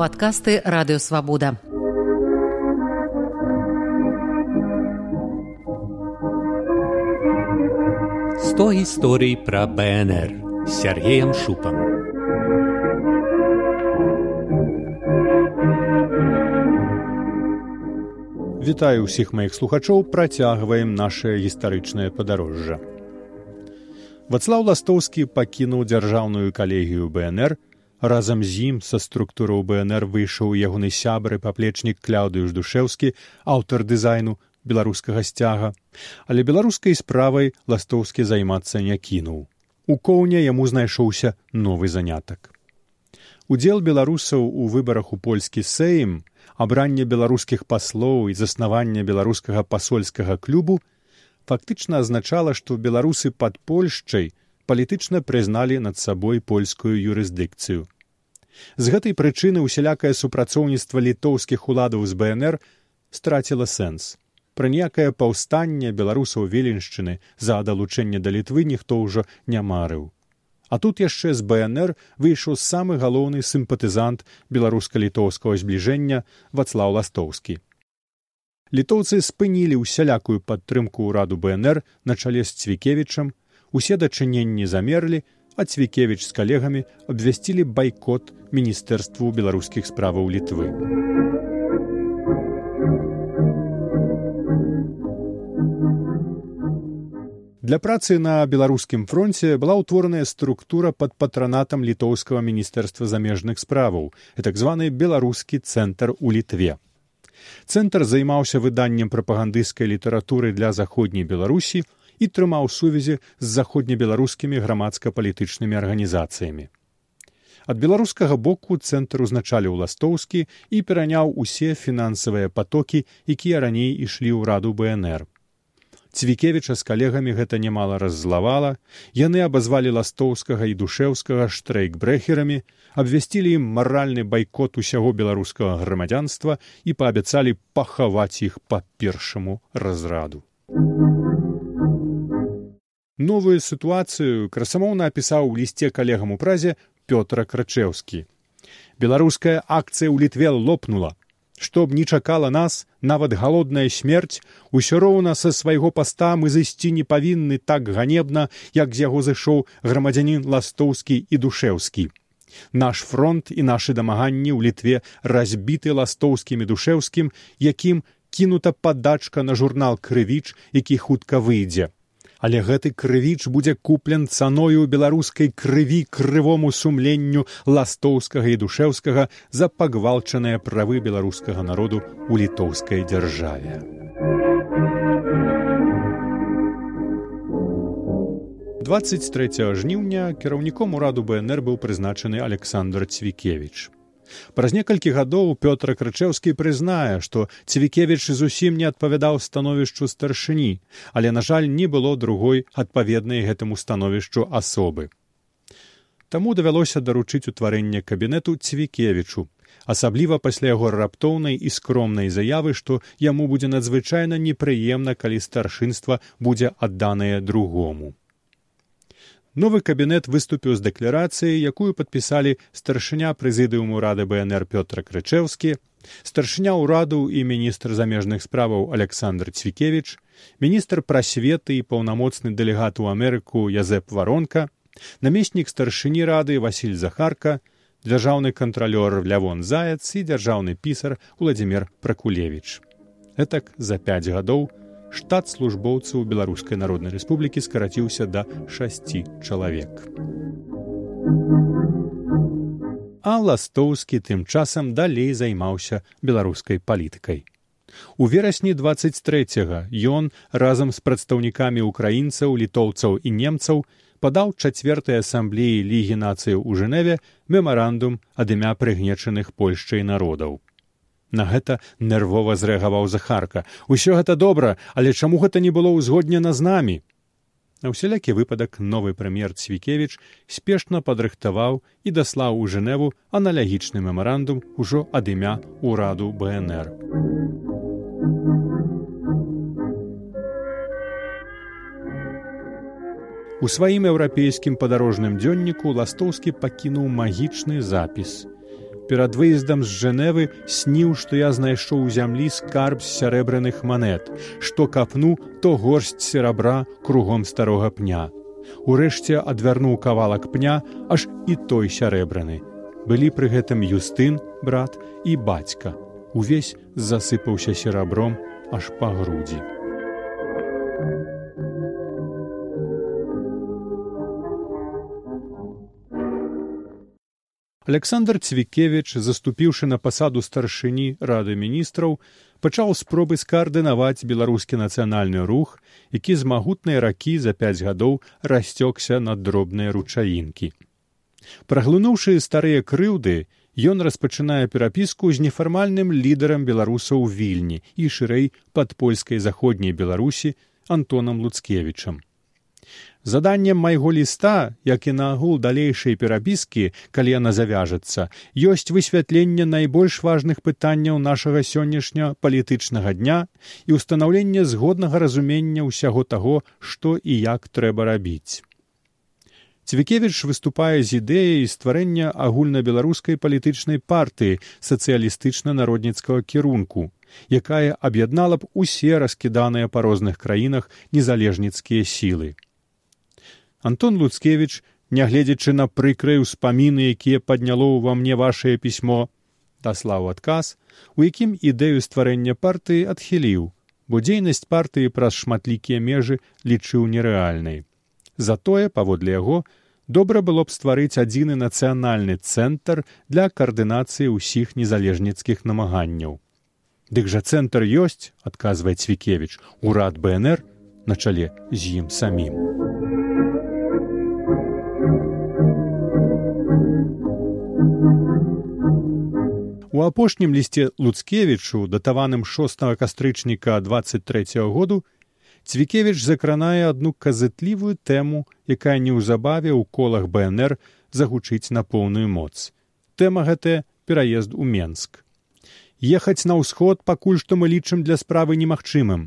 падкасты радыёвабода. Сто гісторый пра БНР Сергеем шупам. Вітаю ўсіх маіх слухачоў, працягваем наше гістарычнае падарожжа. Вацлаў Ластоўскі пакінуў дзяржаўную калегію БНР, разам з ім са структураў БНР выйшаў ягоны сябры паплечнік кляўдыюш душеўскі, аўтар дызайну беларускага сцяга, але беларускай справай ластоўскі займацца не кінуў. У коўня яму знайшоўся новы занятак. Удзел беларусаў у выбарах у польскі сэйм, абранне беларускіх паслоў і заснаванне беларускага пасольскага клубу фактычна азначала, што беларусы пад Польшчай палітычна прызналі над сабой польскую юрысдыкцыю. З гэтай прычыны ўсялякае супрацоўніцтва літоўскіх уладаў з БНР страціла сэнс. Пра ніякае паўстанне беларусаў веленшчыны за далучэнне да літвы ніхто ўжо не марыў. А тут яшчэ з БНР выйшаў самы галоўны сімпатызант беларуска-літоўскага збліжэння вацлаў ластоўскі літоўцы спынілі ўсялякую падтрымку ўраду бнр на чале з цвікевічам усе дачыненні замерлі а цвікевіч з калегамі абвясцілі байкот міністэрству беларускіх справаў літвы. Для працы на беларускім фронце была ўтвораная структура пад патранатам літоўскага міністэрства замежных справаў так званы беларускі цэнтр у літве. Цэнтр займаўся выданнем прапагандысцкай літаратуры для заходняй беларусі і трымаў сувязі з заходнебеларускімі грамадска-палітычнымі арганізацыямі. Ад беларускага боку цэнтр узначаліў ластоўскі і пераняў усе фінансавыя патокі, якія раней ішлі ў раду бнр цвікевіча з калегамі гэта немала раззлавала. Яны абазвалі ластоўскага і душеўскага штрейкбрэхерамі абвясцілі ім маральны байкот усяго беларускага грамадзянства і паабяцалі пахаваць іх па першаму разраду новую сітуацыю красамоўна апісаў у лісце калегам у празе пётра крачеўскі. Беларуская акцыя ў літве лопнула. Што б не чакала нас нават галодная смерць усё роўна са свайго паста мы зайсці не павінны так ганебна як з яго зышоў грамадзянін ластоўскі і душеўскі. Наш фронт і нашы дамаганні ў літве разбіты ластоўскім і душеўскім якім кінута падачка на журнал крывіч які хутка выйдзе але гэты крывіч будзе куплен цаною беларускай крыві крывому сумленню ластоўскага і душеўскага за пагвалчаныя правы беларускага народу ў літоўскай дзяржаве. 23 жніўня кіраўніком ураду бнр быў прызначаны александр цвікевич Праз некалькі гадоў Пётр Крычеўскі прызнае, што Цвікевіч зусім не адпавядаў становішчу старшыні, але, на жаль, не было другой адпаведнай гэтаму становішчу асобы. Таму давялося даручыць утварэнне кабінету Цвікевічу, асабліва пасля яго раптоўнай і скромнай заявы, што яму будзе надзвычайна непрыемна, калі старшынства будзе адданае другому. Новы кабінет выступіў з дэкларацыяй, якую падпісалі старшыня прэзідыуму рады бнр пётра крычеўскі старшыня ўраду і міністр замежных справаў александр цвікевич міністр прасветы і паўнамоцны дэлегат у амерыку язэп варонка намеснік старшыні рады василь захарка дзяржаўны кантралёр лявон заяц і дзяржаўны пісар владимир пракулевич гэтак за пяць гадоў штат службоўцаў беларускай народнай рэспублікі скараціўся да шасці чалавек. А ластоўскі тым часам далей займаўся беларускай палітыкай. У верасні 23 ён разам з прадстаўнікамі ўкраінцаў, літоўцаў і немцаў падаў чацвёртай асамблеі лігі нацыяў у жэневе мемарандум ад імя прыгнечаных польшчай народаў. На гэта нервова зрэагаваў захарка. Усё гэта добра але чаму гэта не было ўзгоднена з намі? На ўсялякі выпадак новы прэм'ер цвікевич спешна падрыхтаваў і даслаў у жэневу аналагічны мемарандум ужо ад імя ўраду бнр у сваім еўрапейскім падарожным дзённіку ластоўскі пакінуў магічны запіс перад выездам з жэневы сніў што я знайшоў у зямлі скарб з сярэбраных манет. Што капну то горсць серабра кругом старога пня. Урэшце адвярнуў кавалак пня аж і той сярэбраны. Былі пры гэтым юстын брат і бацька. Увесь засыпаўся серабром аж па грудзі Александр Цвікевіч, заступіўшы на пасаду старшыні рады міністраў, пачаў спробы скаардынаваць беларускі нацыянальны рух, які з магутнай ракі за пяць гадоў расцёкся на дробныя ручаінкі. Праглынуўшы старыя крыўды, ён распачынае перапіску з нефармальным лідарам беларусаў вільні і шырэй пад польскай заходняй беларусі антонам луцкевічам заданнем майго ліста як і наагул далейшай перапіскі калі яна завяжацца ёсць высвятленне найбольш важных пытанняў нашага сённяшня палітычнага дня і ўстанаўленне згоднага разумення ўсяго таго што і як трэба рабіць. Цвікевіч выступае з ідэяй стварэння агульнабеларускай палітычнай партыі сацыялістычна народніцкага кірунку якая аб'яднала б усе раскіданыя па розных краінах незалежніцкія сілы Антон Луцкевіч, нягледзячы на прыкрыя ўспаміны, якія падняло ўва мне вашее пісьмо, даслаў адказ, у якім ідэю стварэння партыі адхіліў, бо дзейнасць партыі праз шматлікія межы лічыў нерэальнай. Затое, паводле яго, добра было б стварыць адзіны нацыянальны цэнтр для каардынацыі ўсіх незалежніцкіх намаганняў. Дык жа цэнтр ёсць, адказвае Цвікевіч, урад БНР на чале з ім самім. У апошнім лісце луцкевічу датаваным 6 кастрычніка 23 -го году цвікевіч закранае адну казытлівую тэму якая неўзабаве ў колах бнр загучыць на поўную моц. Тэма гэтая пераезд у менск. Ехаць на ўсход пакуль што мы лічым для справы немагчымым.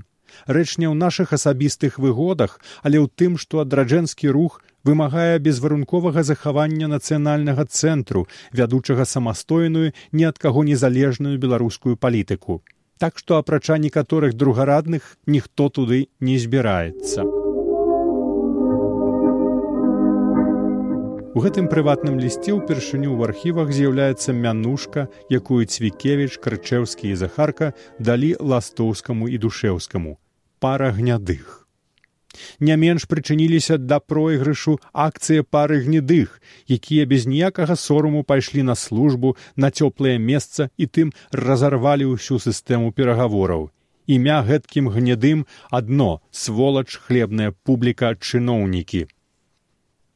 Рэч не ў нашых асабістых выгодах але ў тым што адраджэнскі рух вымагае безварунковага захавання нацыянальнага цэнтру вядучага самастойную ні ад каго незалежную беларускую палітыку. Так што апрача некаторых другарадных ніхто туды не збіраецца. У гэтым прыватным лісце ўпершыню ў архівах з'яўляецца мянушка якую цвікевіч крычеўскі і захарка далі ластоўскаму і душеўскаму пара гнядых Не менш прычыніліся да пройгрышу акцыі пары гнедых, якія без ніякага сораму пайшлі на службу на цёплае месца і тым разарвалі ўсю сістэму перагавораў. Імя гэткім гнедым адно сволач хлебная публіка чыноўнікі.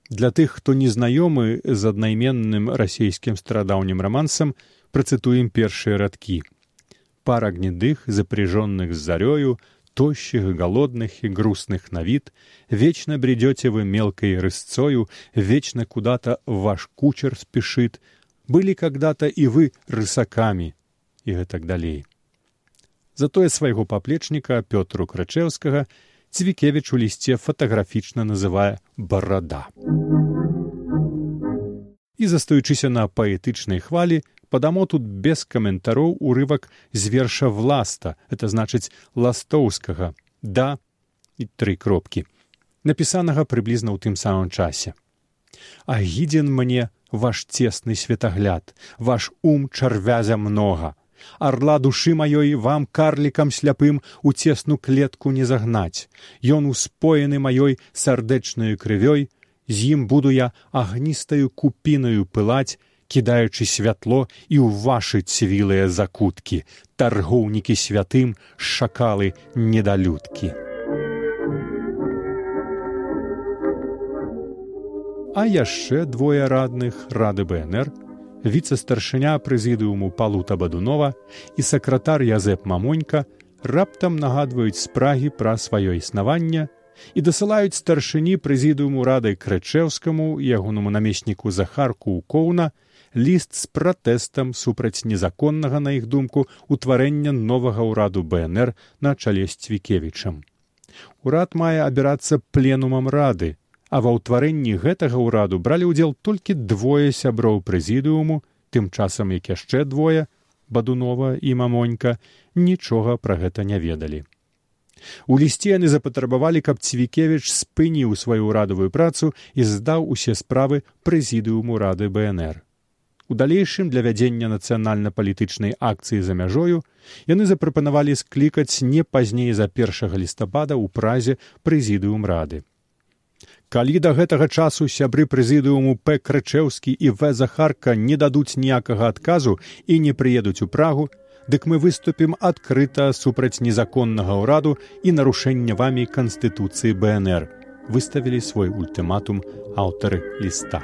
Для тых, хто незнаёмы з аднайменным расійскім старадаўнім рамансам, працытуем першыя радкі. Пара гнедых, запряженных з зарёю, тощих, голодных и грустных на вид, вечно бредете вы мелкой рысцою, вечно куда-то ваш кучер спешит, были когда-то и вы рысаками, и гэтак далей. Затое свайго паплечніка Пётру Крачеўскага Цвікевіч у лісце фатаграфічна называе барада. І застаючыся на паэтычнай хвалі, падамо тут без каментароў урывак з верша власта это значыць ластоўскага да і тры кропкі напісанага прыблізна ў тым самым часе. Агідзен мне ваш цесны светагляд ваш ум чарвязя многа арла душы маёй вам карлікам сляпым у цесну клетку не загнаць. Ён успоены маёй сардэчнаю крывёй з ім буду я агністаю купінаю пылаць кідаючы святло і ў вашы цвілыя закуткі, таргоўнікі святым шакалы недалюдкі. А яшчэ двое радных рады БНР, віцэ-старшыня прэзідыуму палута бадунова і сакратар язэп мамонька раптам нагадваюць спрагі пра сваё існаванне і дасылаюць старшыні прэзідыуму радай крычэўскаму ягонаму намесніку захарку ў коўна ліст з пратэстам супраць незаконнага на іх думку утварэння новага ўраду бнр на чале з цвікевічам. Урад мае абірацца пленумам рады а ва ўтварэнні гэтага ўраду бралі ўдзел толькі двое сяброў прэзідыуму тым часам як яшчэ двое бадунова і мамонька нічога пра гэта не ведалі. У лісце яны запатрабавалі каб цвікевіч спыніў сваю ўрадавую працу і здаў усе справы прэзідыуму рады бнр у далейшым для вядзення нацыянальна-палітычнай акцыі за мяжою яны запрапанавалі склікаць не пазней за першага лістапада ў празе прэзідыум рады. Калі да гэтага часу сябры прэзідыуму п. Крычэўскі і в. Захарка не дадуць ніякага адказу і не прыедуць у прагу дык мы выступім адкрыта супраць незаконнага ўраду і нарушэння вамі канстытуцыі бнр выставілі свой ультыматум аўтары ліста